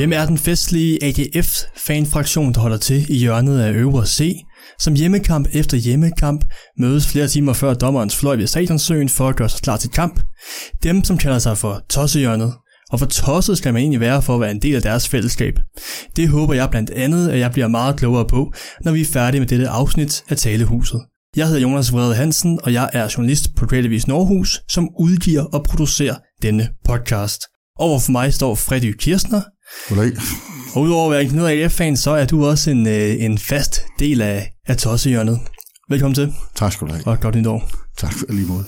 Hvem er den festlige AGF-fanfraktion, der holder til i hjørnet af Øvre C, som hjemmekamp efter hjemmekamp mødes flere timer før dommerens fløj ved stadionsøen for at gøre sig klar til kamp? Dem, som kalder sig for tossehjørnet. Og hvor tosset skal man egentlig være for at være en del af deres fællesskab? Det håber jeg blandt andet, at jeg bliver meget klogere på, når vi er færdige med dette afsnit af Talehuset. Jeg hedder Jonas Vrede Hansen, og jeg er journalist på Creativis Norhus, som udgiver og producerer denne podcast. Over for mig står Freddy Kirstner. Goddag. Og udover at være en knæder AGF-fan, så er du også en, øh, en fast del af, af Tossehjørnet. Velkommen til. Tak skal du have. Og godt nytår. Tak for lige måde.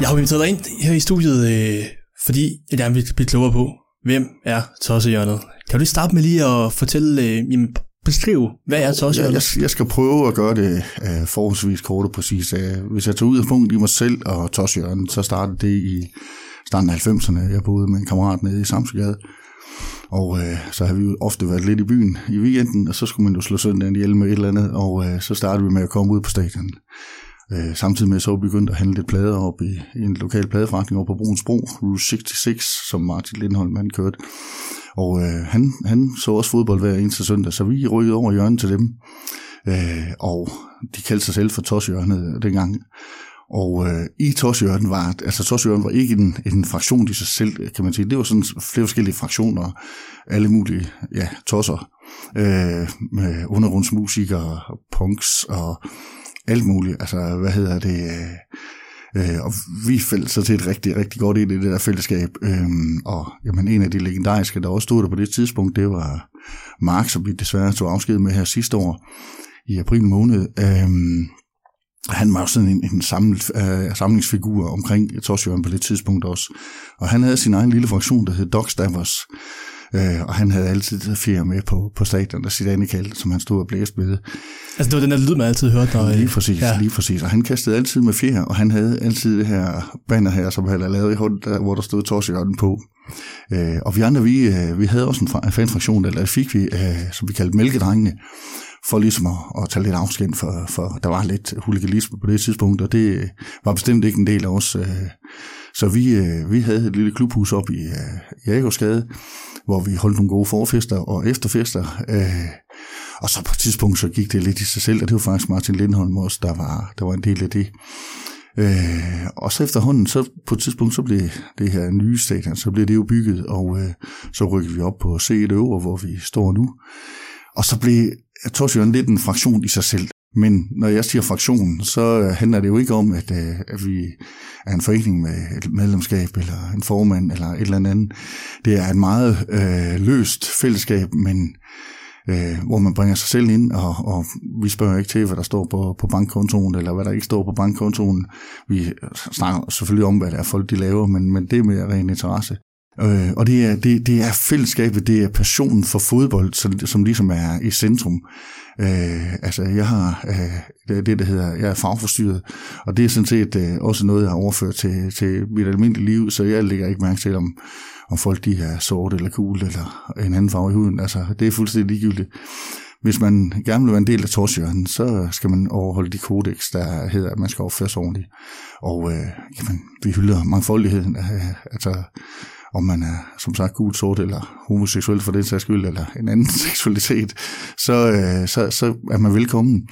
Jeg har inviteret dig ind her i studiet, øh, fordi jeg gerne vil blive klogere på, hvem er Tossehjørnet. Kan du lige starte med lige at fortælle, øh, jamen, beskrive, hvad er Tossehjørnet? Jeg, jeg, jeg skal prøve at gøre det uh, forholdsvis kort og præcis. Uh, hvis jeg tager ud af punkt i mig selv og Tossehjørnet, så startede det i starten af 90'erne. Jeg boede med en kammerat nede i Samsgade. Og øh, så har vi jo ofte været lidt i byen i weekenden, og så skulle man jo slå søndagen ihjel med et eller andet, og øh, så startede vi med at komme ud på stadion. Øh, samtidig med så begyndte at handle lidt plader op i, i en lokal pladeforretning over på Bruns Bro, Route 66, som Martin Lindholm han kørte. Og øh, han, han så også fodbold hver eneste søndag, så vi rykkede over hjørnet til dem. Øh, og de kaldte sig selv for Toshjørnet dengang. Og øh, i Torsjørden var, altså Torsjørden var ikke en, en fraktion i sig selv, kan man sige. Det var sådan flere forskellige fraktioner, alle mulige, ja, tosser, øh, med undergrundsmusikere, punks og alt muligt. Altså, hvad hedder det? Øh, øh og vi faldt så til et rigtig, rigtig godt ind i det der fællesskab. Øh, og jamen, en af de legendariske, der også stod der på det tidspunkt, det var Mark, som vi desværre tog afsked med her sidste år i april måned. Øh, han var jo sådan en, en samlet, uh, samlingsfigur omkring Torsjøren på det tidspunkt også. Og han havde sin egen lille fraktion, der hed Dog Stabbers. Uh, og han havde altid fjer med på, på stadion, der sit Annikald, som han stod og blæste med. Altså det var den der lyd, man altid hørte. Når, lige præcis, ja. lige præcis. Og han kastede altid med fjer, og han havde altid det her banner her, som han havde lavet i hånden, der, hvor der stod Torsjøren på. Uh, og vi andre, vi, uh, vi havde også en fanfraktion, eller fik vi, uh, som vi kaldte Mælkedrengene for ligesom at, at tage lidt afsked for, for der var lidt huligalisme på det tidspunkt, og det var bestemt ikke en del af os. Øh. Så vi, øh, vi havde et lille klubhus op i øh, Jægersgade, hvor vi holdt nogle gode forfester og efterfester. Og så på et tidspunkt så gik det lidt i sig selv, og det var faktisk Martin Lindholm også, der var, der var en del af det. Øh, og så efterhånden, så på et tidspunkt, så blev det her nye stadion, så blev det jo bygget, og øh, så rykkede vi op på C1 øver, hvor vi står nu. Og så blev Torsjøen lidt en fraktion i sig selv. Men når jeg siger fraktion, så øh, handler det jo ikke om, at, øh, at vi er en forening med et medlemskab, eller en formand, eller et eller andet. Det er et meget øh, løst fællesskab, men øh, hvor man bringer sig selv ind, og, og vi spørger ikke til, hvad der står på, på bankkontoen, eller hvad der ikke står på bankkontoen. Vi øh, snakker selvfølgelig om, hvad det er folk de laver, men, men det er mere ren interesse. Øh, og det er, det, det er fællesskabet, det er passionen for fodbold, som, som ligesom er i centrum. Øh, altså, jeg har øh, det, der hedder, jeg er fagforstyrret, og det er sådan set øh, også noget, jeg har overført til, til mit almindelige liv, så jeg lægger ikke mærke til, om, om folk de er sorte eller cool eller en anden farve i huden. Altså, det er fuldstændig ligegyldigt. Hvis man gerne vil være en del af torsjøren, så skal man overholde de kodex, der hedder, at man skal opføre sig ordentligt. Og øh, jamen, vi hylder mangfoldigheden. Øh, altså, om man er som sagt gul, sort eller homoseksuel for den sags skyld, eller en anden seksualitet, så, øh, så, så er man velkommen.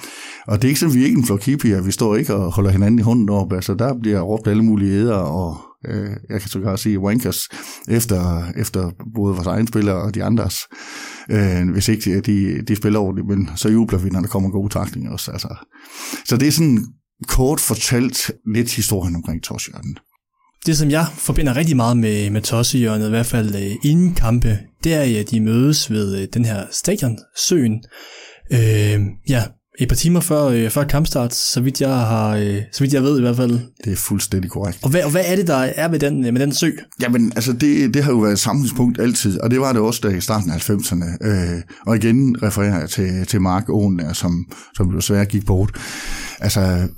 Og det er ikke sådan, vi er ikke en flok hippier, vi står ikke og holder hinanden i hånden op, altså der bliver råbt alle mulige æder, og øh, jeg kan så sige wankers, efter, efter både vores egen spillere og de andres, øh, hvis ikke de, de spiller ordentligt, men så jubler vi, når der kommer gode taklinger også. Altså. Så det er sådan kort fortalt lidt historien omkring Torsjørnen. Det, som jeg forbinder rigtig meget med, med Tossehjørnet, i hvert fald øh, inden kampe, det er, at de mødes ved øh, den her stadion, Søen. Øh, ja, et par timer før, øh, før kampstart, så vidt, jeg har, øh, så vidt jeg ved i hvert fald. Det er fuldstændig korrekt. Og hvad, og hvad er det, der er med den, med den sø? Jamen, altså det, det har jo været et samlingspunkt altid, og det var det også der i starten af 90'erne. Øh, og igen refererer jeg til, til Mark Åen, som, som jo desværre gik bort. Altså,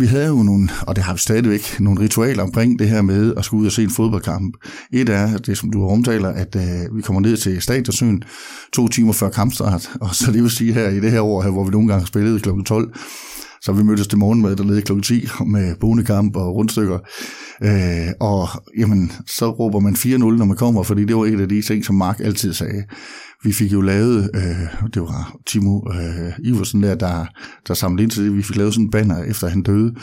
vi havde jo nogle, og det har vi stadigvæk, nogle ritualer omkring det her med at skulle ud og se en fodboldkamp. Et er det, som du omtaler, at øh, vi kommer ned til Stadionsøen to timer før kampstart, og så det vil sige her i det her år, her, hvor vi nogle gange spillede kl. 12, så vi mødtes til morgenmad dernede kl. 10 med bonekamp og rundstykker. Øh, og jamen, så råber man 4-0, når man kommer, fordi det var et af de ting, som Mark altid sagde. Vi fik jo lavet, øh, det var Timo øh, Iversen der, der, der samlede ind til det, vi fik lavet sådan en banner, efter han døde,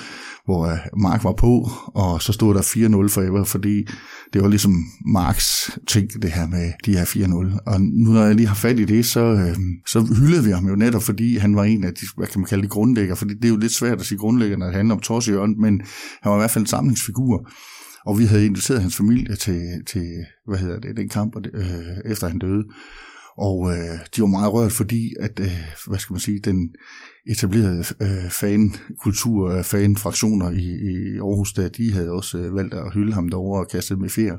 hvor øh, Mark var på, og så stod der 4-0 forever, fordi det var ligesom Marks ting, det her med de her 4-0. Og nu når jeg lige har fat i det, så, øh, så hyldede vi ham jo netop, fordi han var en af de, hvad kan man kalde det, grundlægger, fordi det er jo lidt svært at sige grundlægger, når det handler om Torsjørn, men han var i hvert fald en samlingsfigur. Og vi havde inviteret hans familie til, til hvad hedder det, den kamp, øh, efter han døde. Og øh, de var meget rørt, fordi at, øh, hvad skal man sige, den etablerede øh, fankultur, øh, fanfraktioner i, i Aarhus, der, de havde også øh, valgt at hylde ham derovre og kaste med fjer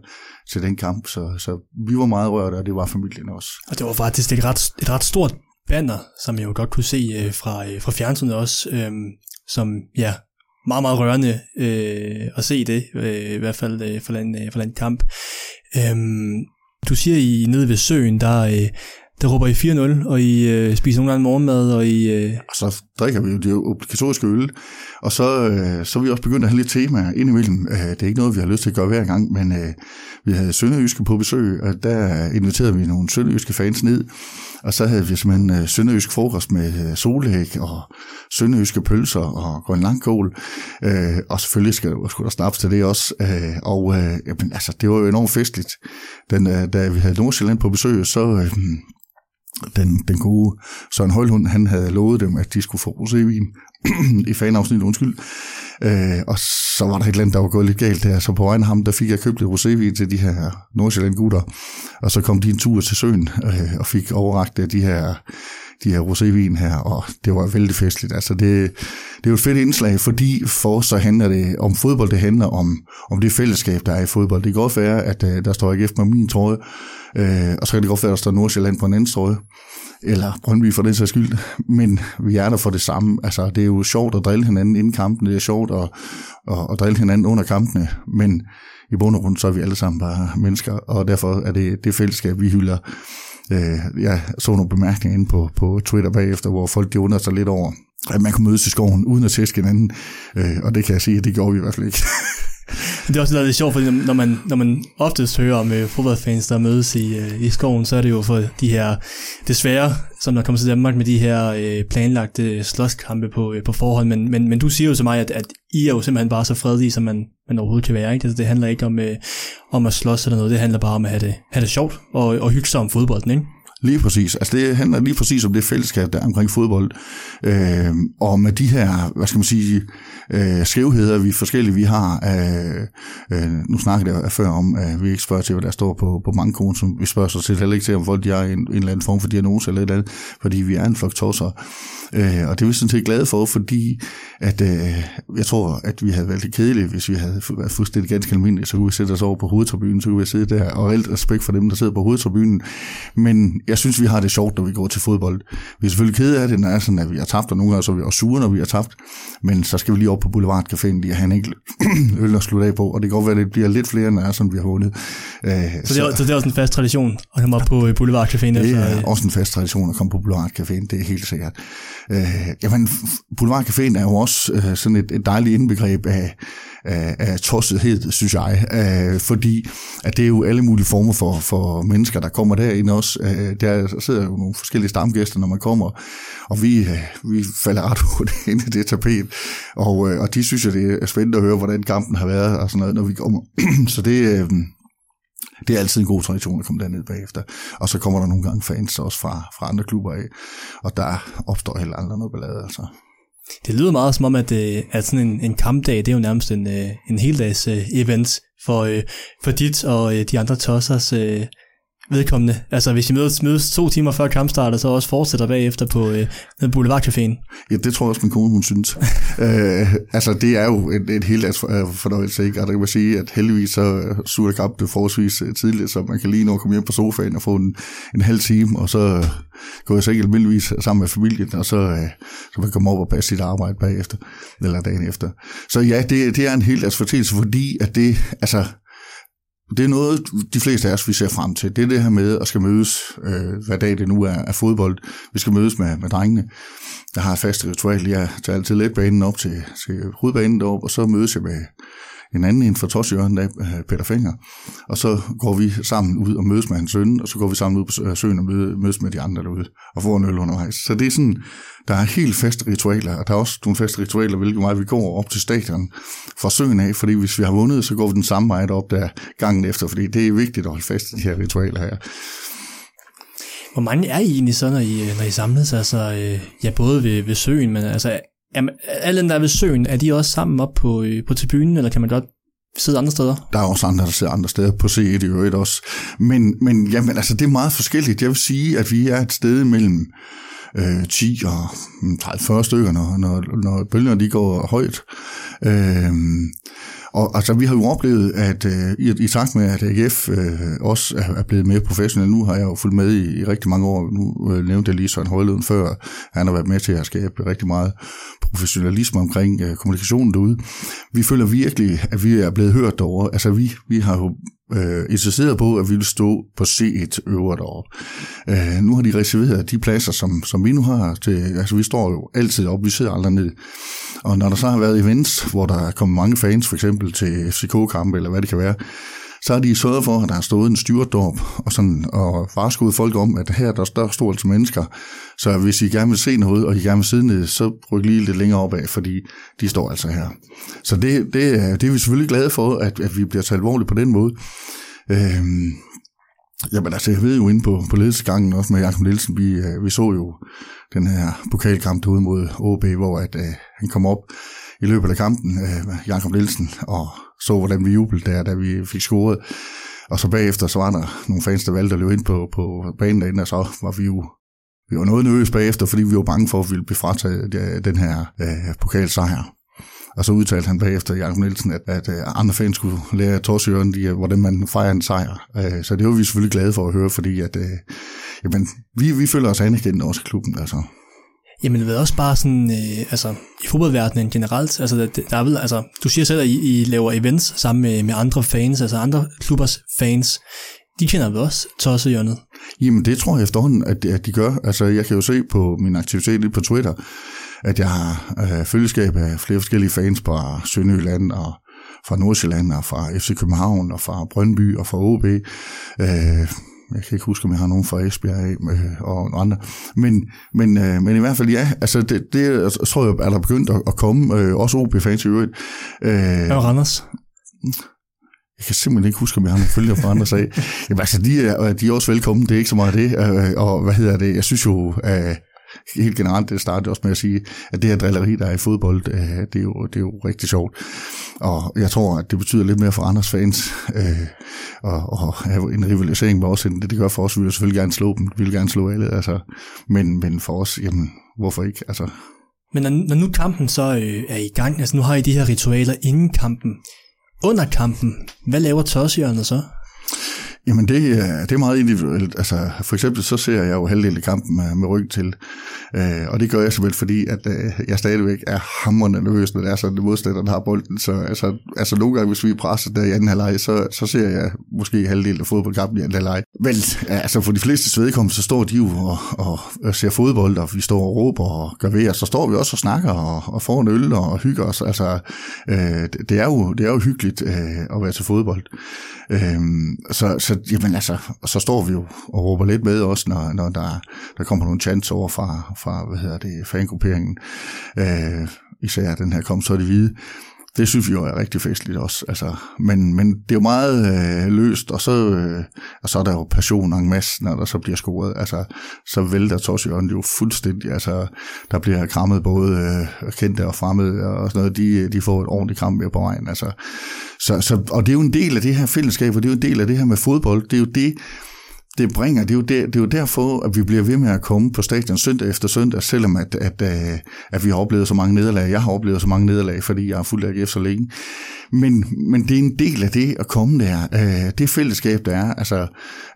til den kamp. Så, så vi var meget rørt, og det var familien også. Og det var faktisk et ret, et ret stort banner, som jeg jo godt kunne se øh, fra, øh, fra fjernsynet også, øh, som ja, meget, meget rørende øh, at se det, øh, i hvert fald øh, for, den, øh, for den kamp. Øh, du siger, I nede ved søen, der, øh, der råber I 4-0, og I øh, spiser nogle gange morgenmad, og I... Øh... Og så drikker vi jo det obligatoriske øl, og så, øh, så er vi også begyndt at have lidt temaer indimellem. Øh, det er ikke noget, vi har lyst til at gøre hver gang, men øh, vi havde Sønderjyske på besøg, og der inviterede vi nogle Sønderjyske fans ned, og så havde vi simpelthen øh, sønderjysk frokost med øh, solæg og sønderjyske pølser og grøn langkål. Øh, og selvfølgelig skal, skulle der snaps til det også. Øh, og øh, jamen, altså, det var jo enormt festligt. Den, øh, da vi havde Nordsjælland på besøg, så... Øh, den, den gode Søren Højlund, han havde lovet dem, at de skulle få rosévin i fanafsnit, undskyld. Øh, og så var der et eller andet, der var gået lidt galt der, så på vejen ham, der fik jeg købt lidt rosévin til de her Nordsjælland gutter, og så kom de en tur til søen øh, og fik overragt de her de her rosévin her, og det var vældig festligt. Altså det, det er jo et fedt indslag, fordi for så handler det om fodbold, det handler om, om det fællesskab, der er i fodbold. Det kan godt være, at øh, der står ikke på min trøje, øh, og så kan det godt være, at der står Nordsjælland på en anden trøje, eller Brøndby for den sags skyld, men vi er der for det samme. Altså, det er jo sjovt at drille hinanden inden kampen, det er sjovt at, at, at drille hinanden under kampene, men i bund og grund, så er vi alle sammen bare mennesker, og derfor er det det fællesskab, vi hylder. Øh, jeg så nogle bemærkninger inde på, på Twitter bagefter, hvor folk de undrede sig lidt over, at man kunne mødes i skoven uden at tæske hinanden. Øh, og det kan jeg sige, at det gjorde vi i hvert fald ikke. det er også noget, lidt sjovt, fordi når man, når man oftest hører om uh, fodboldfans, der mødes i, øh, i skoven, så er det jo for de her, desværre, som der kommer til Danmark med de her øh, planlagte slåskampe på, øh, på forhånd, men, men, men du siger jo til mig, at, at I er jo simpelthen bare så fredelige, som man, man overhovedet kan være. Ikke? Altså, det handler ikke om, om at slås eller noget, det handler bare om at have det, have det sjovt og, og hygge sig om fodbolden, ikke? Lige præcis. Altså det handler lige præcis om det fællesskab, der er omkring fodbold. Øh, og med de her, hvad skal man sige, øh, skævheder, vi forskellige vi har. Øh, øh, nu snakkede jeg før om, at vi ikke spørger til, hvad der står på, på mange som vi spørger sig til heller ikke til, om folk de har en, en eller anden form for diagnose eller et eller andet, fordi vi er en flok tosser. Øh, og det er vi sådan set glade for, fordi at, øh, jeg tror, at vi havde været lidt kedelige, hvis vi havde været fuldstændig ganske almindelige, så kunne vi sætte os over på hovedtribunen, så kunne vi sidde der, og alt respekt for dem, der sidder på hovedtribunen. Men jeg synes, vi har det sjovt, når vi går til fodbold. Vi er selvfølgelig kede af det, når er sådan, at vi har tabt, og nogle gange så er vi også sure, når vi har tabt. Men så skal vi lige op på Boulevardcaféen lige have en enkelt øl at slutte af på, og det kan godt være, at det bliver lidt flere, når er sådan, vi har vundet. Øh, så, så, det er, så det er også en fast tradition at komme op på øh, Boulevardcaféen? Det er efter, også en fast tradition at komme på Boulevardcaféen, det er helt sikkert. Øh, jamen, Boulevardcaféen er jo også øh, sådan et, et dejligt indbegreb af, af, af tossethed, synes jeg. Øh, fordi at det er jo alle mulige former for, for mennesker, der kommer derind også. Øh, der sidder jo nogle forskellige stamgæster, når man kommer, og vi, øh, vi falder ret hurtigt ind i det tapet. Og, øh, og de synes jo, det er spændende at høre, hvordan kampen har været, og sådan noget, når vi kommer. Så det... Øh, det er altid en god tradition at komme derned bagefter. Og så kommer der nogle gange fans også fra, fra andre klubber af, og der opstår heller aldrig noget ballade. Altså. Det lyder meget som om, at, øh, at sådan en, en kampdag, det er jo nærmest en, øh, en heldags øh, event for, for dit og de andre tossers vedkommende. Altså hvis I mødes, mødes to timer før kampstart, og så også fortsætter bagefter på øh, Boulevardcaféen. Ja, det tror jeg også, min kone hun synes. øh, altså det er jo et, et helt fornøjelse, ikke? Og der kan man sige, at heldigvis så suger kamp det forholdsvis tidligt, så man kan lige nå at komme hjem på sofaen og få en, en halv time, og så går jeg så ikke almindeligvis sammen med familien, og så, øh, så man komme op og passe sit arbejde bagefter, eller dagen efter. Så ja, det, det er en helt fortælling, fordi at det, altså, det er noget, de fleste af os, vi ser frem til. Det er det her med at skal mødes, øh, hvad dag det nu er, af fodbold. Vi skal mødes med, med drengene. Jeg har et fast ritual. Jeg tager altid letbanen op til, til hovedbanen deroppe, og så mødes jeg med en anden en fra Torsjøren, der øh, Peter Finger. Og så går vi sammen ud og mødes med hans søn, og så går vi sammen ud på søen og mødes med de andre derude og får en øl undervejs. Så det er sådan, der er helt faste ritualer, og der er også nogle faste ritualer, hvilket vej vi går op til stadion fra søen af, fordi hvis vi har vundet, så går vi den samme vej op der gangen efter, fordi det er vigtigt at holde fast i de her ritualer her. Hvor mange er I egentlig så, når I, når I samles? Altså, øh, ja, både ved, ved søen, men altså, Jamen, alle dem, der er ved søen, er de også sammen op på, øh, på tribunen, eller kan man godt sidde andre steder? Der er også andre, der sidder andre steder på C1 i øvrigt også. Men, men jamen, altså, det er meget forskelligt. Jeg vil sige, at vi er et sted mellem øh, 10 og mm, 30-40 stykker, når, når, når bølgerne de går højt. Øh, og altså, vi har jo oplevet, at øh, i, i takt med, at AGF øh, også er, er blevet mere professionel, nu har jeg jo fulgt med i, i rigtig mange år, nu øh, nævnte jeg lige Søren Højleden før, han har været med til at skabe rigtig meget professionalisme omkring øh, kommunikationen derude. Vi føler virkelig, at vi er blevet hørt derovre. Altså, vi, vi har jo øh, interesseret på, at vi vil stå på C1 øver deroppe. Øh, nu har de reserveret de pladser, som, som vi nu har. Til, altså, vi står jo altid op, vi sidder aldrig ned. Og når der så har været events, hvor der er kommet mange fans, for eksempel til FCK-kampe, eller hvad det kan være, så har de sørget for, at der har stået en styrdorp og, sådan, og varskudt folk om, at her der er der stort til mennesker. Så hvis I gerne vil se noget, og I gerne vil sidde ned, så ryk lige lidt længere opad, fordi de står altså her. Så det, det, det er vi selvfølgelig glade for, at, at vi bliver så alvorligt på den måde. Øhm, Jamen altså, jeg ved jo inde på, på ledelsesgangen også med Jakob Nielsen, vi, øh, vi så jo den her pokalkamp derude mod OB, hvor at, øh, han kom op i løbet af kampen, øh, Jakob Nielsen, og så hvordan vi jublede der, da vi fik scoret. Og så bagefter, så var der nogle fans, der valgte at løbe ind på, på banen derinde, og så var vi jo vi var noget nervøse bagefter, fordi vi var bange for, at vi ville blive frataget den her øh, pokalsejr. Og så udtalte han bagefter, Jakob Nielsen, at, at, at andre fans skulle lære af Torsjøren, de, øh, hvordan man fejrer en sejr. Øh, så det var vi selvfølgelig glade for at høre, fordi at, jamen, vi, vi føler os anerkendt også i klubben. Altså. Jamen, det er også bare sådan, øh, altså, i fodboldverdenen generelt, altså, der, der er vel, altså, du siger selv, at I, I laver events sammen med, med andre fans, altså andre klubbers fans. De kender vel også Tossehjørnet? Jamen, det tror jeg efterhånden, at, at de gør. Altså, jeg kan jo se på min aktivitet på Twitter, at jeg har øh, følgeskab af flere forskellige fans fra Sønderjylland og fra Nordsjælland og fra FC København og fra Brøndby og fra OB. Øh, jeg kan ikke huske, om jeg har nogen fra Esbjerg øh, og andre. Men, men, øh, men i hvert fald ja, altså det, det jeg tror jeg, er der begyndt at, at komme, øh, også OB-fans i øvrigt. Øh, var Randers? Jeg kan simpelthen ikke huske, om jeg har nogle følger fra andre sag. Jamen altså, de er, de er også velkommen, det er ikke så meget det. Øh, og hvad hedder det, jeg synes jo, øh, helt generelt, det startede også med at sige, at det her drilleri, der er i fodbold, øh, det er, jo, det er jo rigtig sjovt. Og jeg tror, at det betyder lidt mere for andres fans, øh, og, og en rivalisering med os, end det, det gør for os. Vi vil selvfølgelig gerne slå dem, vi vil gerne slå alle, altså. men, men for os, jamen, hvorfor ikke? Altså. Men når, når nu kampen så øh, er i gang, altså nu har I de her ritualer inden kampen, under kampen, hvad laver Tossjørnet så? Jamen det, øh, det er meget individuelt. Altså, for eksempel så ser jeg jo halvdelen af kampen med, med ryg til. Øh, og det gør jeg simpelthen fordi, at øh, jeg stadigvæk er hammerende nervøs, når det er sådan, at modstanderen har bolden. Så altså, altså nogle gange, hvis vi er presset der i anden halvleg, så, så ser jeg måske halvdelen af fodboldkampen i anden halvleg. Men altså for de fleste vedkommende, så står de jo og, og, og ser fodbold, og vi står og råber og gør ved, og så står vi også og snakker og, og får en øl og hygger os. Altså, øh, det, er jo, det er jo hyggeligt øh, at være til fodbold. Øh, så, så, jamen altså, så står vi jo og råber lidt med også, når, når der, der kommer nogle chants over fra, fra hvad hedder det, fangrupperingen. Øh, især den her kom så det hvide. Det synes vi jo er rigtig festligt også. Altså, men, men det er jo meget øh, løst, og så, øh, og så er der jo passion en masse, når der så bliver scoret. Altså, så vælter Torsjøren jo fuldstændig. Altså, der bliver krammet både øh, kendte og fremmede og sådan noget. De, de får et ordentligt kram med på vejen. Altså, så, så, og det er jo en del af det her fællesskab, og det er jo en del af det her med fodbold. Det er jo det, det bringer, det er, jo der, det er jo derfor, at vi bliver ved med at komme på stadion søndag efter søndag, selvom at, at, at, at vi har oplevet så mange nederlag. Jeg har oplevet så mange nederlag, fordi jeg har fulgt AGF så længe. Men, men det er en del af det at komme der. Øh, det fællesskab, der er. Altså,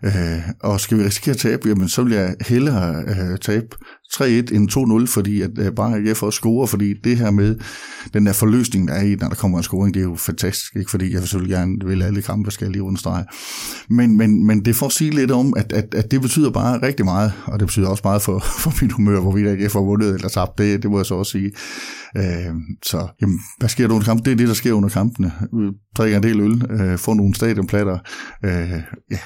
øh, og skal vi risikere at tabe, jamen, så vil jeg hellere øh, tabe 3-1 end 2-0, fordi at øh, bare jeg får score, fordi det her med den der forløsning, der er i, når der kommer en scoring, det er jo fantastisk, ikke? fordi jeg selvfølgelig gerne vil alle kampe, skal jeg lige understrege. Men, men, men det får at sige lidt om, at, at, at det betyder bare rigtig meget, og det betyder også meget for, for mit humør, hvor vi ikke får vundet eller tabt, det, det må jeg så også sige. Øh, så jamen, hvad sker der under kampen? Det er det, der sker under kampen kampene, drikker en del øl, øh, får nogle stadionplatter. Øh, ja.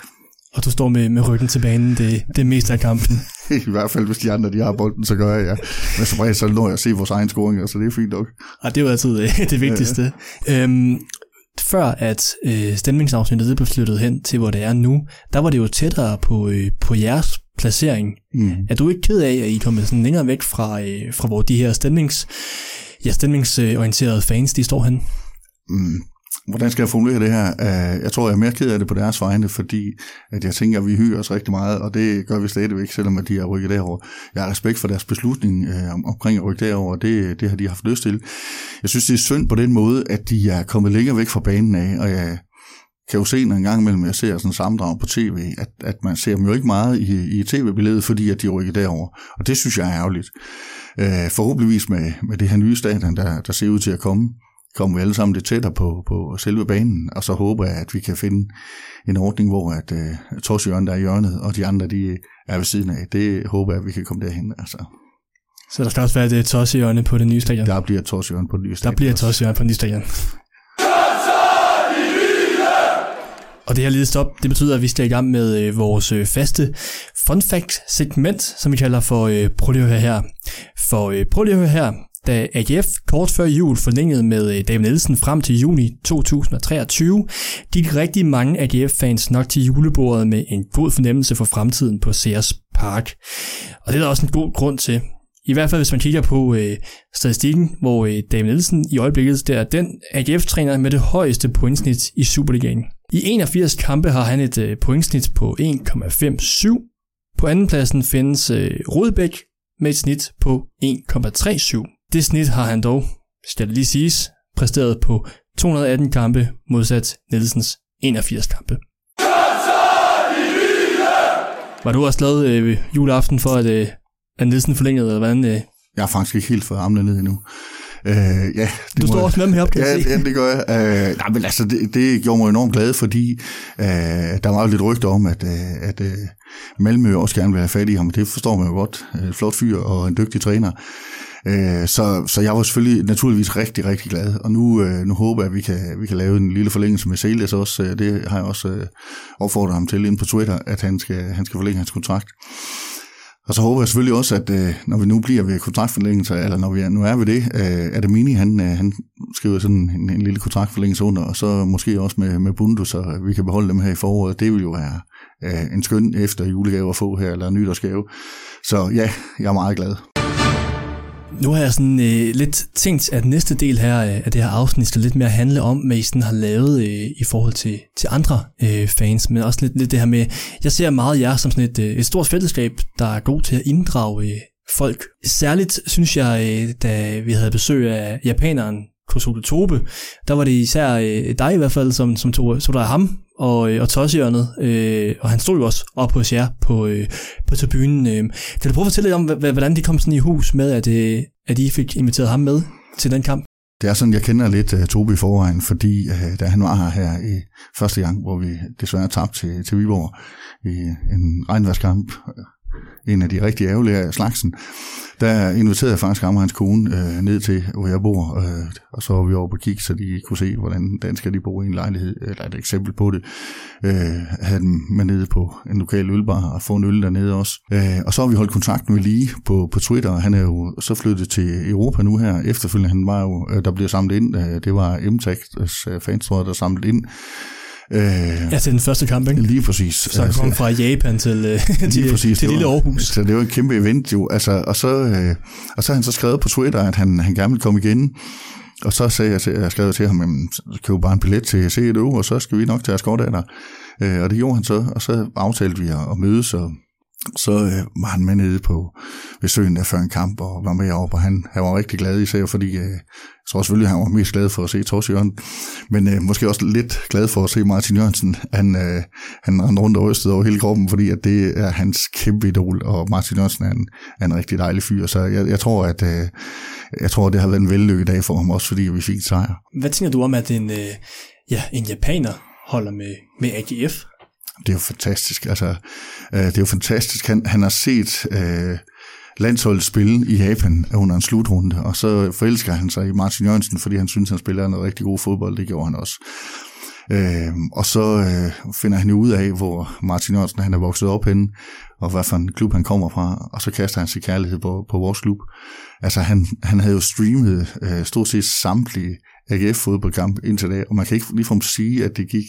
Og du står med, med ryggen til banen det, det meste af kampen. I hvert fald, hvis de andre de har bolden, så gør jeg, ja. Men som regel, så når jeg at se vores egen scoring, så det er fint nok. Og det er jo altid det, det vigtigste. Ja. Øhm, før at øh, stemningsafsnittet blev flyttet hen til, hvor det er nu, der var det jo tættere på, øh, på jeres placering. Mm. Er du ikke ked af, at I er kommet sådan længere væk fra, øh, fra hvor de her stemnings, ja, stemningsorienterede fans, de står hen? Mm. Hvordan skal jeg formulere det her? Øh, jeg tror, jeg er mere ked af det på deres vegne, fordi at jeg tænker, at vi hygger os rigtig meget, og det gør vi stadigvæk, selvom at de har rykket derover. Jeg har respekt for deres beslutning øh, omkring at rykke derover, og det, det har de haft lyst til. Jeg synes, det er synd på den måde, at de er kommet længere væk fra banen af, og jeg kan jo se en gang imellem, jeg ser sådan en sammendrag på tv, at, at man ser dem jo ikke meget i, i tv-billedet, fordi at de rykker derover. Og det synes jeg er ærgerligt. Øh, forhåbentligvis med, med det her nye stadion, der, der ser ud til at komme, kommer vi alle sammen lidt tættere på, på selve banen, og så håber jeg, at vi kan finde en ordning, hvor at uh, Torsjørn der er i hjørnet, og de andre de er ved siden af. Det håber jeg, at vi kan komme derhen. Altså. Så der skal også være et Torsjørne på det nye stadion? Der bliver et Torsjørne på det nye stadion. Der bliver et Torsjørne på det nye stadion. Og det her lille stop, det betyder, at vi skal i gang med øh, vores øh, faste fun fact segment, som vi kalder for øh, prøv lige at høre her. For øh, prøv lige at høre her, da AGF kort før jul forlængede med øh, David Nielsen frem til juni 2023, gik rigtig mange AGF-fans nok til julebordet med en god fornemmelse for fremtiden på Sears Park. Og det er der også en god grund til. I hvert fald hvis man kigger på øh, statistikken, hvor øh, David Nielsen i øjeblikket der er den AGF-træner med det højeste pointsnit i Superligaen. I 81 kampe har han et øh, pointsnit på 1,57. På andenpladsen findes øh, Rodbæk med et snit på 1,37. Det snit har han dog, skal det lige siges, præsteret på 218 kampe modsat Nielsens 81 kampe. Var du også glad øh, juleaften for, at, øh, at Nielsen forlængede, eller hvordan? Øh? Jeg har faktisk ikke helt fået armene ned endnu. Øh, ja, det du står jeg... også med dem heroppe, kan ja, jeg se. Ja, det gør jeg. Øh, nej, men altså, det, det gjorde mig enormt glad, fordi øh, der var jo lidt rygter om, at, øh, at øh, Malmø også gerne vil have fat i ham, det forstår man jo godt. Øh, flot fyr og en dygtig træner. Øh, så, så jeg var selvfølgelig naturligvis rigtig, rigtig glad, og nu, øh, nu håber jeg, at vi kan, vi kan lave en lille forlængelse med Celes også. Øh, det har jeg også øh, opfordret ham til ind på Twitter, at han skal, han skal forlænge hans kontrakt. Og så håber jeg selvfølgelig også, at øh, når vi nu bliver ved kontraktforlængelse, eller når vi nu er ved det, øh, at Amini, han, han skriver sådan en, en lille kontraktforlængelse under, og så måske også med, med Bundu, så vi kan beholde dem her i foråret. Det vil jo være en skøn efter julegave at få her, eller en nytårsgave. Så ja, jeg er meget glad. Nu har jeg sådan øh, lidt tænkt, at næste del her øh, af det her afsnit skal lidt mere handle om, hvad I sådan har lavet øh, i forhold til, til andre øh, fans, men også lidt, lidt det her med, jeg ser meget jer som sådan et, øh, et stort fællesskab, der er god til at inddrage øh, folk. Særligt synes jeg, øh, da vi havde besøg af japaneren Kosuke Tobe, der var det især øh, dig i hvert fald, som, som tog, tog dig ham og, øh, og Tossehjørnet, øh, og han stod jo også op hos jer på, øh, på tribunen. Øh. Kan du prøve at fortælle lidt om, hvordan de kom sådan i hus med, at, øh, at I fik inviteret ham med til den kamp? Det er sådan, jeg kender lidt øh, uh, Tobi i forvejen, fordi uh, da han var her, her i første gang, hvor vi desværre tabte til, til Viborg i en regnværskamp, en af de rigtig ærgerlige af slagsen, der inviterede jeg faktisk ham og hans kone øh, ned til, hvor jeg bor, øh, og så var vi over på kig, så de kunne se, hvordan danskere de bor i en lejlighed, eller et eksempel på det. Øh, havde dem med nede på en lokal ølbar og få en øl dernede også. Øh, og så har vi holdt kontakten med lige på, på Twitter, han er jo så flyttet til Europa nu her. Efterfølgende, han var jo, øh, der blev samlet ind, øh, det var m øh, fans, tror jeg, der samlet ind Øh, ja, til den første kamp, ikke? Lige præcis. Så han kom altså, fra Japan til, øh, til, præcis, til lille Aarhus. Så det var et kæmpe event jo. Altså, og, så, øh, og så har han så skrevet på Twitter, at han, han gerne vil komme igen. Og så sagde jeg, til, jeg skrev til ham, at køb bare en billet til C1 og så skal vi nok tage os godt af dig. Øh, og det gjorde han så, og så aftalte vi at, at mødes, og så øh, var han med nede på besøgen der før en kamp og var med over, og han, han var rigtig glad især, fordi øh, jeg tror selvfølgelig, han var mest glad for at se Tors Jørgen, men øh, måske også lidt glad for at se Martin Jørgensen. Han, øh, han rendte rundt og rystede over hele kroppen, fordi at det er hans kæmpe idol, og Martin Jørgensen er en, er en rigtig dejlig fyr, så jeg, jeg tror, at øh, jeg tror, det har været en vellykket dag for ham også, fordi vi fik sejr. Hvad tænker du om, at en, øh, ja, en japaner holder med, med AGF? Det er jo fantastisk. Altså, øh, det er jo fantastisk. Han, han har set øh, landsholdet spille i Japan under en slutrunde, og så forelsker han sig i Martin Jørgensen, fordi han synes, han spiller noget rigtig god fodbold. Det gjorde han også. Øh, og så øh, finder han jo ud af, hvor Martin Jørgensen han er vokset op henne, og hvad for en klub han kommer fra, og så kaster han sin kærlighed på, på vores klub. Altså han, han havde jo streamet øh, stort set samtlige AGF-fodboldkamp indtil da, og man kan ikke ligefrem sige, at det gik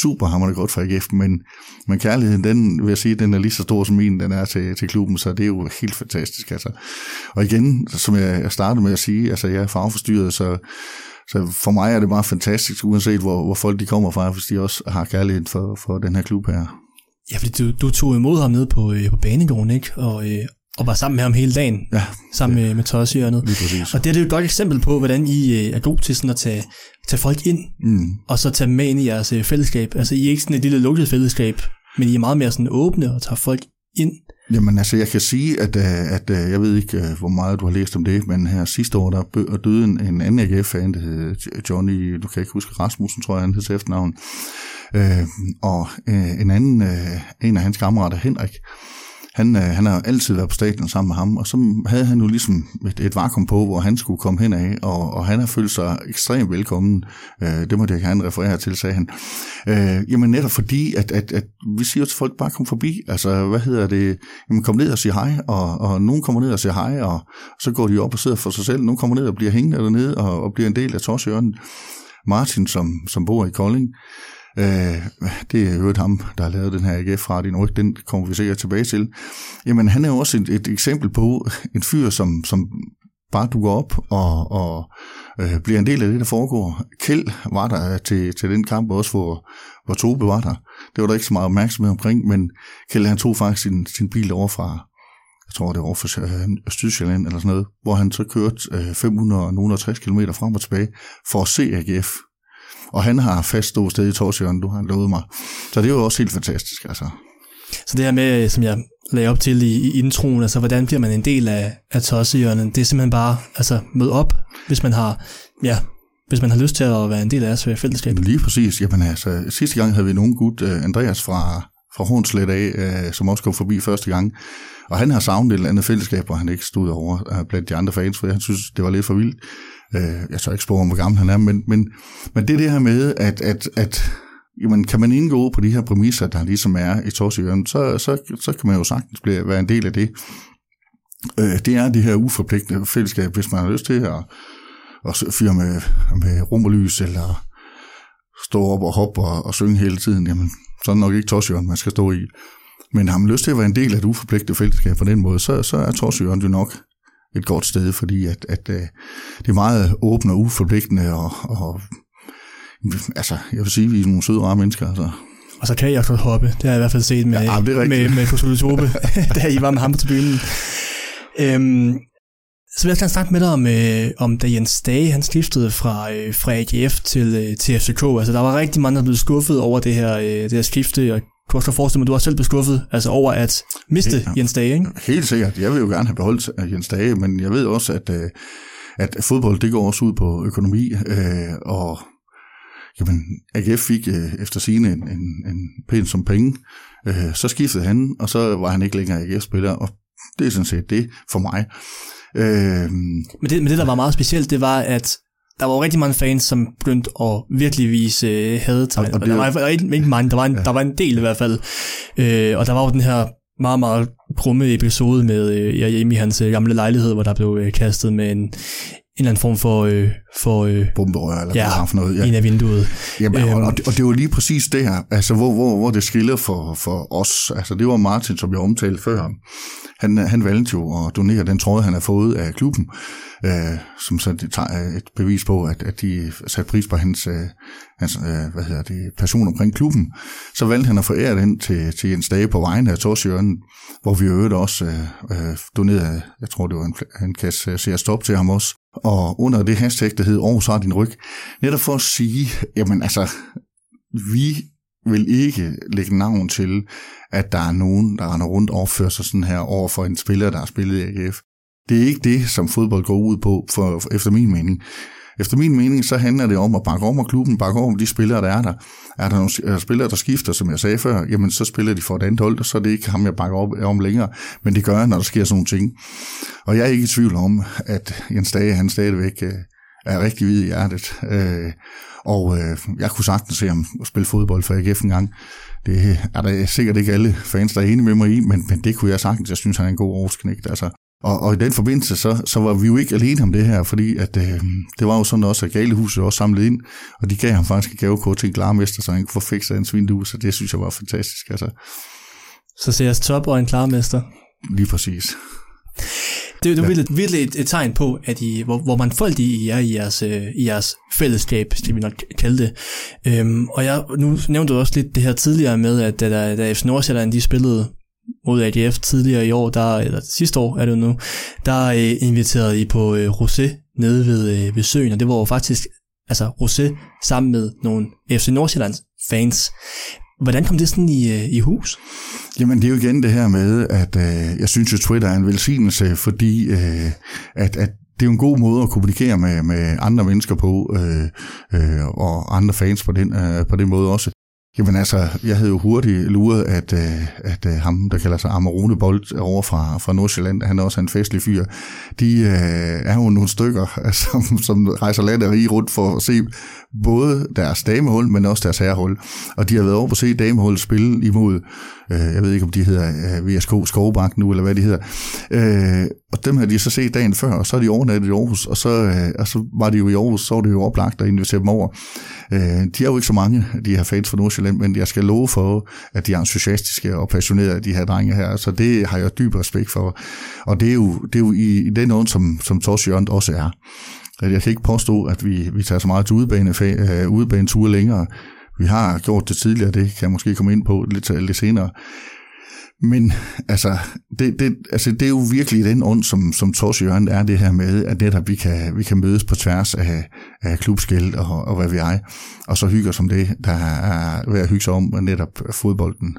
super hammerende godt for AGF, men, men kærligheden, den vil jeg sige, den er lige så stor som min, den er til, til klubben, så det er jo helt fantastisk. Altså. Og igen, som jeg startede med at sige, altså jeg er farveforstyrret, så så for mig er det bare fantastisk, uanset hvor, hvor folk de kommer fra, hvis de også har kærlighed for, for den her klub her. Ja, fordi du, du tog imod ham ned på, øh, på banegården, ikke? Og, øh, og var sammen med ham hele dagen, ja, sammen med, med Tossihjørnet. Og det er det et godt eksempel på, hvordan I øh, er gode til sådan at tage, tage folk ind, mm. og så tage med ind i jeres øh, fællesskab. Altså I er ikke sådan et lille lukket fællesskab, men I er meget mere sådan åbne og tager folk ind. Jamen altså, jeg kan sige, at, øh, at, at jeg ved ikke, hvor meget du har læst om det, men her sidste år, der døde en, en anden AGF-fan, der hed Johnny, du kan ikke huske Rasmussen, tror jeg, han hed til efternavn. Øh, og øh, en anden, øh, en af hans kammerater, Henrik, han, øh, han har altid været på stadion sammen med ham, og så havde han jo ligesom et, et vakuum på, hvor han skulle komme hen af, og, og han har følt sig ekstremt velkommen. Øh, det må det gerne referere til, sagde han. Øh, jamen netop fordi, at, at, at vi siger til folk, bare kom forbi. Altså, hvad hedder det? Jamen kom ned og sig hej, og, og nogen kommer ned og siger hej, og så går de op og sidder for sig selv. Nogen kommer ned og bliver hængende dernede, og, og bliver en del af Torsjørnen. Martin, som, som bor i Kolding, Øh, det er jo ham, der har lavet den her AGF Radio ryg, den kommer vi sikkert tilbage til. Jamen, han er jo også et, et eksempel på en fyr, som, som bare dukker op og, og øh, bliver en del af det, der foregår. Kjeld var der øh, til, til den kamp også, hvor, hvor Tobe var der. Det var der ikke så meget opmærksomhed omkring, men Kjeld han tog faktisk sin, sin bil over fra, jeg tror det var for øh, Sydsjælland eller sådan noget, hvor han så kørte øh, 560 km frem og tilbage for at se AGF og han har fast stået sted i Torsjøren, du har lovet mig. Så det er jo også helt fantastisk, altså. Så det her med, som jeg lagde op til i, i introen, altså hvordan bliver man en del af, af Tossehjørnen, det er simpelthen bare, altså møde op, hvis man har, ja, hvis man har lyst til at være en del af jeres fællesskab. Lige præcis. Jamen altså, sidste gang havde vi nogen gut, uh, Andreas fra, fra Hornslet af, uh, som også kom forbi første gang. Og han har savnet et eller andet fællesskab, hvor han ikke stod over uh, blandt de andre fans, for han synes, det var lidt for vildt. Øh, jeg tør ikke spore om, hvor gammel han er, men, men, men det er det her med, at, at, at jamen, kan man indgå på de her præmisser, der ligesom er i Torsjøen, så, så, så kan man jo sagtens blive, være en del af det. Øh, det er det her uforpligtende fællesskab, hvis man har lyst til at, at fyre med, med rum og lys, eller stå op og hoppe og, og synge hele tiden, jamen, så er det nok ikke Torsjøen, man skal stå i. Men har man lyst til at være en del af et uforpligtet fællesskab på den måde, så, så er Torsjøen jo nok et godt sted, fordi at, at, at det er meget åbent og uforpligtende, og, og altså, jeg vil sige, at vi er nogle søde rare mennesker, altså. Og så kan jeg også hoppe. Det har jeg i hvert fald set med, ja, med, med, med Fosule Tobe, da I var med ham på tribunen. Øhm, så vil jeg gerne snakke med dig om, øh, om da Jens Dage, han skiftede fra, øh, fra AGF til, øh, til FCK. Altså, der var rigtig mange, der blev skuffet over det her, øh, det her skifte, og kunne også forestille mig, at du har selv beskuffet altså over at miste ja, Jens Dage, ikke? Helt sikkert. Jeg vil jo gerne have beholdt øh, Jens Dage, men jeg ved også, at, øh, at fodbold, det går også ud på økonomi, øh, og jamen, AGF fik efter sine en, en, en pæn som penge. Så skiftede han, og så var han ikke længere AGF-spiller, og det er sådan set det for mig. Men det, men det, der var meget specielt, det var, at der var jo rigtig mange fans, som begyndte at virkelig vise øh, hadetegn. Og, og, der var ikke, ikke mange, der var en, ja. der var en del i hvert fald. Øh, og der var jo den her meget, meget krumme episode med øh, hjemme i hans øh, gamle lejlighed, hvor der blev øh, kastet med en, en eller anden form for... Øh, for øh, Bomberør, eller ja, for noget. Ja. en af vinduet. Jamen, øhm, og, det, og det var lige præcis det her, altså hvor, hvor, hvor det skiller for, for os. Altså det var Martin, som jeg omtalte før. Han, han valgte jo at donere den trøje, han har fået af klubben øh, som så det tager et bevis på, at, at de satte pris på hans, øh, hans øh, hvad hedder det, passion omkring klubben. Så valgte han at forære den til, til Jens Dage på vejen af Torsjøren, hvor vi øvrigt også øh, øh, donerede, jeg tror det var en, en kasse ser stop til ham også. Og under det hashtag, der hed Aarhus har din ryg, netop for at sige, jamen altså, vi vil ikke lægge navn til, at der er nogen, der render rundt og opfører sig sådan her over for en spiller, der har spillet i AGF. Det er ikke det, som fodbold går ud på, for, for efter min mening efter min mening, så handler det om at bakke om og klubben, bakke om de spillere, der er der. Er der nogle spillere, der skifter, som jeg sagde før, jamen så spiller de for et andet hold, og så er det ikke ham, jeg bakker op om længere. Men det gør jeg, når der sker sådan nogle ting. Og jeg er ikke i tvivl om, at Jens Dage, han stadigvæk øh, er rigtig hvid i hjertet. Øh, og øh, jeg kunne sagtens se ham spille fodbold for AGF en gang. Det er der sikkert ikke alle fans, der er enige med mig i, men, men det kunne jeg sagtens. Jeg synes, han er en god årsknægt. Altså. Og, og i den forbindelse, så, så var vi jo ikke alene om det her, fordi at, øh, det var jo sådan også, at Galehuset også samlet ind, og de gav ham faktisk et gavekort til en klarmester, så han kunne få fikset hans vindue, så det synes jeg var fantastisk. Altså. Så ser jeg top og en klarmester. Lige præcis. Det er jo virkelig, virkelig et, et tegn på, at I, hvor, hvor man folk I er i jeres, øh, i jeres fællesskab, det vi nok kalde det. Øhm, og jeg, nu nævnte du også lidt det her tidligere med, at da, da FC Nordsjælland de spillede mod ADF tidligere i år, der, eller sidste år er det nu, der øh, inviterede I på øh, Rosé nede ved, øh, ved søen, og det var jo faktisk altså Rosé sammen med nogle FC Nordsjællands fans. Hvordan kom det sådan i, øh, i hus? Jamen det er jo igen det her med, at øh, jeg synes jo Twitter er en velsignelse, fordi øh, at, at det er jo en god måde at kommunikere med, med andre mennesker på, øh, øh, og andre fans på den, øh, på den måde også. Jamen altså, jeg havde jo hurtigt luret, at, øh, at, at ham, der kalder sig Amarone Bolt over fra, fra Nordsjælland, han er også en festlig fyr, de øh, er jo nogle stykker, som, som rejser land og rige rundt for at se både deres damehul, men også deres herrehul. Og de har været over på at se damehul spille imod, øh, jeg ved ikke om de hedder øh, VSK Skovbank nu, eller hvad de hedder. Øh, og dem har de så set dagen før, og så er de overnattet i Aarhus, og så, øh, og så var de jo i Aarhus, så var det jo oplagt at invitere dem over. Øh, de er jo ikke så mange, de her fans fra Nordsjælland, men jeg skal love for, at de er entusiastiske og passionerede, de her drenge her, så det har jeg dyb respekt for. Og det er jo, det er jo i, i den ånd, som, som Tors Jørgen også er. Jeg kan ikke påstå, at vi, vi tager så meget til udebane, øh, udebaneture længere. Vi har gjort det tidligere, det kan jeg måske komme ind på lidt, lidt senere. Men altså det, det, altså, det er jo virkelig den ånd, som, som Tors Jørgen er det her med, at netop vi kan, vi kan mødes på tværs af, af klubskæld og, og hvad vi er, og så hygge som det, der er ved at hygge sig om netop fodbolden.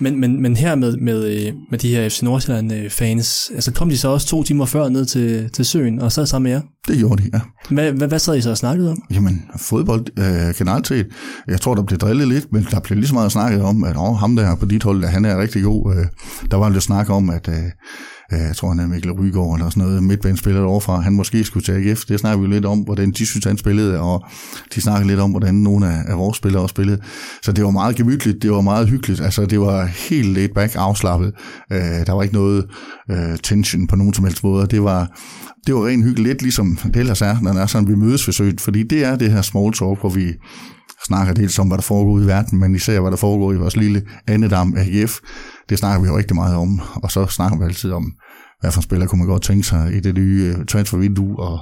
Men, men, men her med, med, øh, med de her FC Nordsjælland-fans, altså kom de så også to timer før ned til, til søen og sad sammen med jer? Det gjorde de, ja. Hvad, hvad, hvad sad I så og snakkede om? Jamen, fodbold øh, generelt set. Jeg tror, der blev drillet lidt, men der blev lige så meget snakket om, at åh, ham der på dit hold, han er rigtig god. Øh, der var lidt snak om, at... Øh, Øh, jeg tror, han er Mikkel Rygaard eller sådan noget, midtbanespiller overfra, han måske skulle til AGF. Det snakker vi lidt om, hvordan de synes, han spillede, og de snakker lidt om, hvordan nogle af, af vores spillere også spillede. Så det var meget gemytligt, det var meget hyggeligt. Altså, det var helt laid back, afslappet. Øh, der var ikke noget øh, tension på nogen som helst måde. Det var, det var rent hyggeligt, lidt ligesom det ellers er, når det er sådan, vi mødes for søen, fordi det er det her small talk, hvor vi snakker dels om, hvad der foregår i verden, men især, hvad der foregår i vores lille andedam AGF. Det snakker vi jo rigtig meget om, og så snakker vi altid om, hvad for spiller kunne man godt tænke sig i det nye øh, transfervindue, og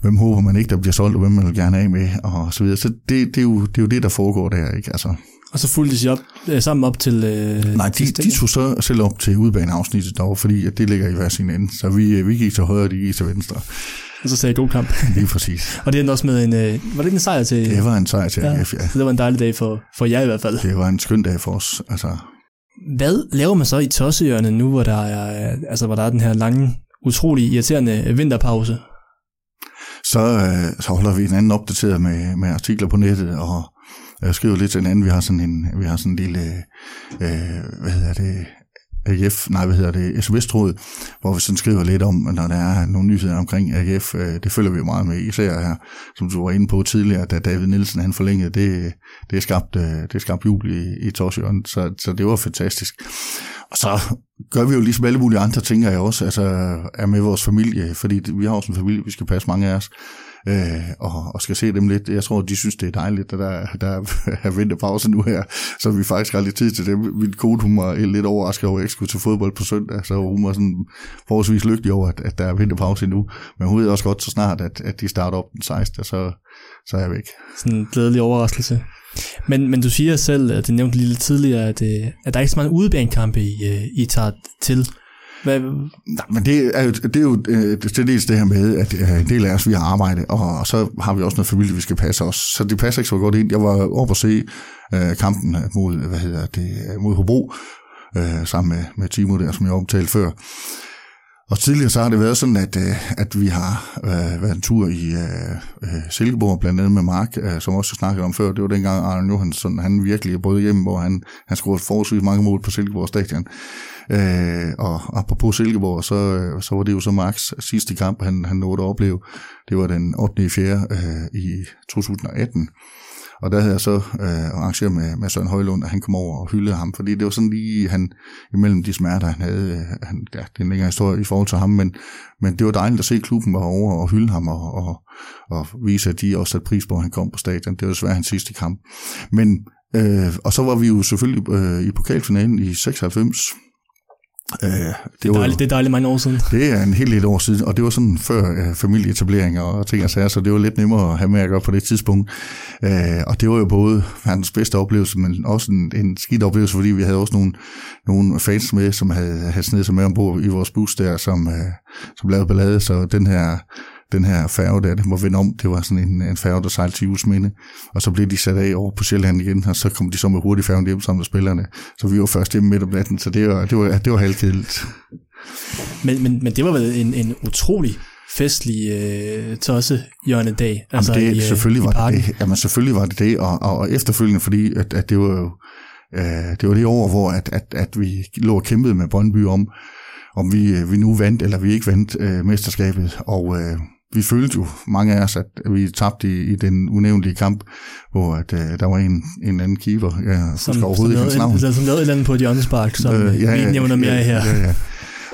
hvem håber man ikke, der bliver solgt, og hvem man vil gerne af med, og så videre. Så det, det, er, jo, det er jo det, der foregår der, ikke? Altså, og så fulgte de op, øh, sammen op til... Øh, Nej, de, de tog så selv op til udbaneafsnittet derovre, fordi at det ligger i hver sin ende. Så vi, øh, vi gik til højre, og de gik til venstre. Og så sagde god kamp. Lige præcis. og det endte også med en... Øh, var det en sejr til... Det var en sejr til ja, AGF, ja. Så det var en dejlig dag for, for jer i hvert fald. Det var en skøn dag for os. Altså. Hvad laver man så i Tossehjørnet nu, hvor der er, altså, hvor der er den her lange, utrolig irriterende vinterpause? Så, øh, så holder vi en anden opdateret med, med artikler på nettet, og jeg skriver lidt til en anden. Vi har sådan en, vi har sådan en lille, øh, hvad hedder det, AGF, nej, hvad hedder det, SMS-tråd, hvor vi sådan skriver lidt om, når der er nogle nyheder omkring AGF. Øh, det følger vi jo meget med, især her, som du var inde på tidligere, da David Nielsen han forlængede, det, det er skabt, øh, det er skabt jul i, i Torsjøen, så, så det var fantastisk. Og så gør vi jo ligesom alle mulige andre ting, jeg også, altså er med vores familie, fordi vi har også en familie, vi skal passe mange af os øh, og, og skal se dem lidt. Jeg tror, de synes, det er dejligt, at der, der er vinterpause nu her, så vi faktisk har lidt tid til det. Min kone, hun var lidt overrasket over, at jeg ikke skulle til fodbold på søndag, så hun var sådan forholdsvis lykkelig over, at, at der er vinterpause nu. Men hun ved også godt så snart, at, at de starter op den 16. så, så er jeg væk. Sådan en glædelig overraskelse. Men, men du siger selv, at det nævnte lidt tidligere, at, øh, at der er ikke så mange udebanekampe, I, øh, I tager til. Hvad? Nej, men det er jo, det er jo øh, det, er dels det her med, at øh, en del af os, vi har arbejde, og så har vi også noget familie, vi skal passe os. Så det passer ikke så godt ind. Jeg var over på at se øh, kampen mod, hvad hedder det, mod Hobro, uh, sammen med, med Timo der, som jeg omtalte før. Og tidligere så har det været sådan, at, øh, at vi har øh, været en tur i øh, øh Silkeborg, blandt andet med Mark, øh, som også snakket om før. Det var dengang Arne Johansson, han virkelig brød hjem, hvor han, han scorede forholdsvis mange mål på Silkeborg stadion. Øh, og apropos Silkeborg, så, øh, så var det jo så Marks sidste kamp, han, han nåede at opleve. Det var den 8. i 4. Øh, i 2018. Og der havde jeg så øh, arrangeret med, med Søren Højlund, at han kom over og hyldede ham, fordi det var sådan lige, han imellem de smerter, han havde, øh, han, ja, det er en længere historie i forhold til ham, men, men det var dejligt at se, klubben var over og hylde ham, og, og, og vise, at de også satte pris på, at han kom på stadion. Det var desværre hans sidste kamp. Men, øh, og så var vi jo selvfølgelig øh, i pokalfinalen i 96, Øh, det, det, er dejligt, det er dejligt mange år siden. Det er en helt lille år siden, og det var sådan før uh, familieetablering og ting og sager, så det var lidt nemmere at have med at gøre på det tidspunkt. Uh, og det var jo både verdens bedste oplevelse, men også en, en skidt oplevelse, fordi vi havde også nogle, nogle fans med, som havde, havde snedet sig med ombord i vores bus der, som, uh, som lavede ballade, så den her den her færge der, det må vende om, det var sådan en, en færge, der sejlede til Jusminde, og så blev de sat af over på Sjælland igen, og så kom de så med hurtig færgen hjem sammen med spillerne, så vi var først hjemme midt om natten, så det var, det var, det var halvkedeligt. Men, men, men det var vel en, en utrolig festlig øh, tosse hjørne dag. Altså Jamen det, i, øh, selvfølgelig, i var det, det. Jamen selvfølgelig var det det, og, og, og efterfølgende, fordi at, at det var jo øh, det var det år, hvor at, at, at vi lå og kæmpede med Brøndby om, om vi, vi nu vandt, eller vi ikke vandt øh, mesterskabet, og øh, vi følte jo, mange af os, at vi tabte i, i den unævnlige kamp, hvor at, uh, der var en, en anden keeper, ja, som, skal overhovedet ikke hans navn. Som lavede et eller andet på et hjørnespark, som øh, ja, vi nævner mere ja, her. Ja, ja.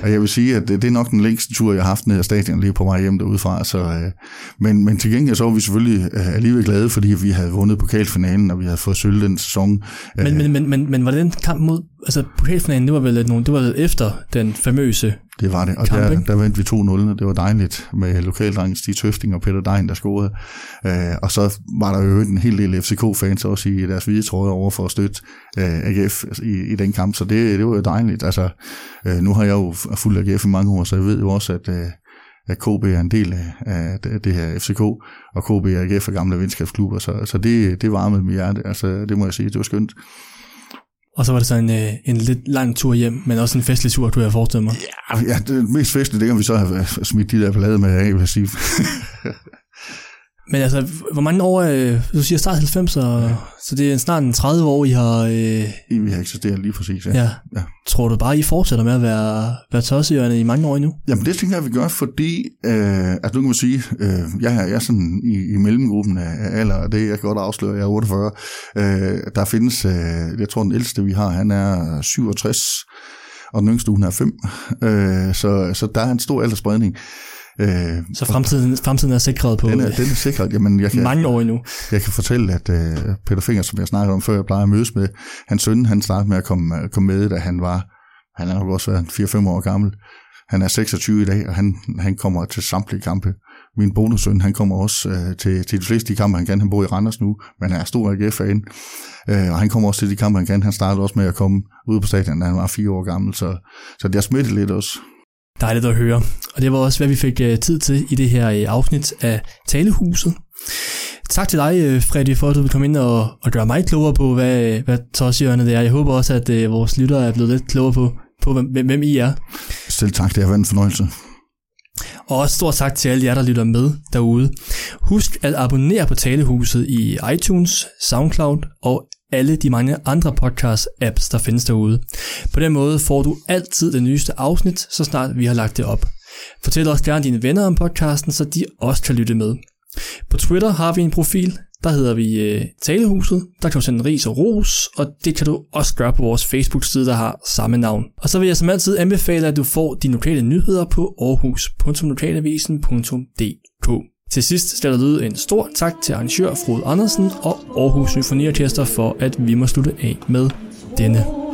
Og jeg vil sige, at det, det er nok den længste tur, jeg har haft ned ad stadion lige på vej hjem derudfra. Så, øh, men, men til gengæld så var vi selvfølgelig øh, alligevel glade, fordi vi havde vundet pokalfinalen, og vi havde fået sølv den sæson. Men, men, men, men, men var det den kamp mod... Altså pokalfinalen, det var vel, nogle, det var efter den famøse det var det, og kamp, der, der vendte vi 2-0, og det var dejligt med lokaldrengen Stig Tøfting og Peter Dein, der scorede. Øh, og så var der jo en hel del FCK-fans også i deres hvide tråde over for at støtte øh, AGF i, i den kamp, så det, det var jo dejligt. Altså, øh, nu har jeg jo fulgt AGF i mange år, så jeg ved jo også, at, øh, at KB er en del af, det her FCK, og KB og AGF er gamle venskabsklubber, så, så det, det varmede mit hjerte, altså det må jeg sige, det var skønt. Og så var det så en, øh, en lidt lang tur hjem, men også en festlig tur, kunne jeg forestille mig. Ja, ja det mest festlige, det kan vi så have smidt de der ballade med af, vil jeg sige. Men altså, hvor mange år, øh, du siger start 90, og, ja. så det er snart en 30 år, I har... Øh, vi har eksisteret lige præcis, ja. ja. ja. Tror du bare, I fortsætter med at være, være tossehjørne i mange år endnu? Jamen det tænker jeg, vi gør, fordi, øh, at nu kan man sige, øh, jeg, er, jeg er sådan i, i mellemgruppen af alder, og det jeg kan godt afsløre, jeg er 48. Øh, der findes, øh, jeg tror den ældste vi har, han er 67, og den yngste hun er 5. Øh, så, så der er en stor aldersspredning. Øh, så fremtiden, fremtiden er sikret på den er, den er sikret. Jamen, jeg kan, mange år endnu. Jeg kan fortælle, at uh, Peter Finger, som jeg snakkede om før, jeg plejer at mødes med, hans søn, han startede med at komme, komme med, da han var, han er nok også været 4-5 år gammel. Han er 26 i dag, og han, han kommer til samtlige kampe. Min bonussøn, han kommer også uh, til, til de fleste de kampe, han kan. Han bor i Randers nu, men han er stor AGF-fan. Uh, og han kommer også til de kampe, han kan. Han startede også med at komme ud på stadion, da han var fire år gammel. Så, så det har smittet lidt også. Dejligt at høre. Og det var også, hvad vi fik uh, tid til i det her uh, afsnit af Talehuset. Tak til dig, uh, Freddy, for at du vil komme ind og, og gøre mig klogere på, hvad, hvad tossehjørnet er. Jeg håber også, at uh, vores lyttere er blevet lidt klogere på, på hvem, hvem I er. Selv tak, det har været en fornøjelse. Og også stor tak til alle jer, der lytter med derude. Husk at abonnere på Talehuset i iTunes, SoundCloud og alle de mange andre podcast-apps, der findes derude. På den måde får du altid det nyeste afsnit, så snart vi har lagt det op. Fortæl også gerne dine venner om podcasten, så de også kan lytte med. På Twitter har vi en profil, der hedder vi øh, Talehuset. Der kan du sende ris og ros, og det kan du også gøre på vores Facebook-side, der har samme navn. Og så vil jeg som altid anbefale, at du får dine lokale nyheder på aarhus.lokalavisen.dk. Til sidst skal der lyde en stor tak til arrangør Frode Andersen og Aarhus Symfoniorkester for, at vi må slutte af med denne.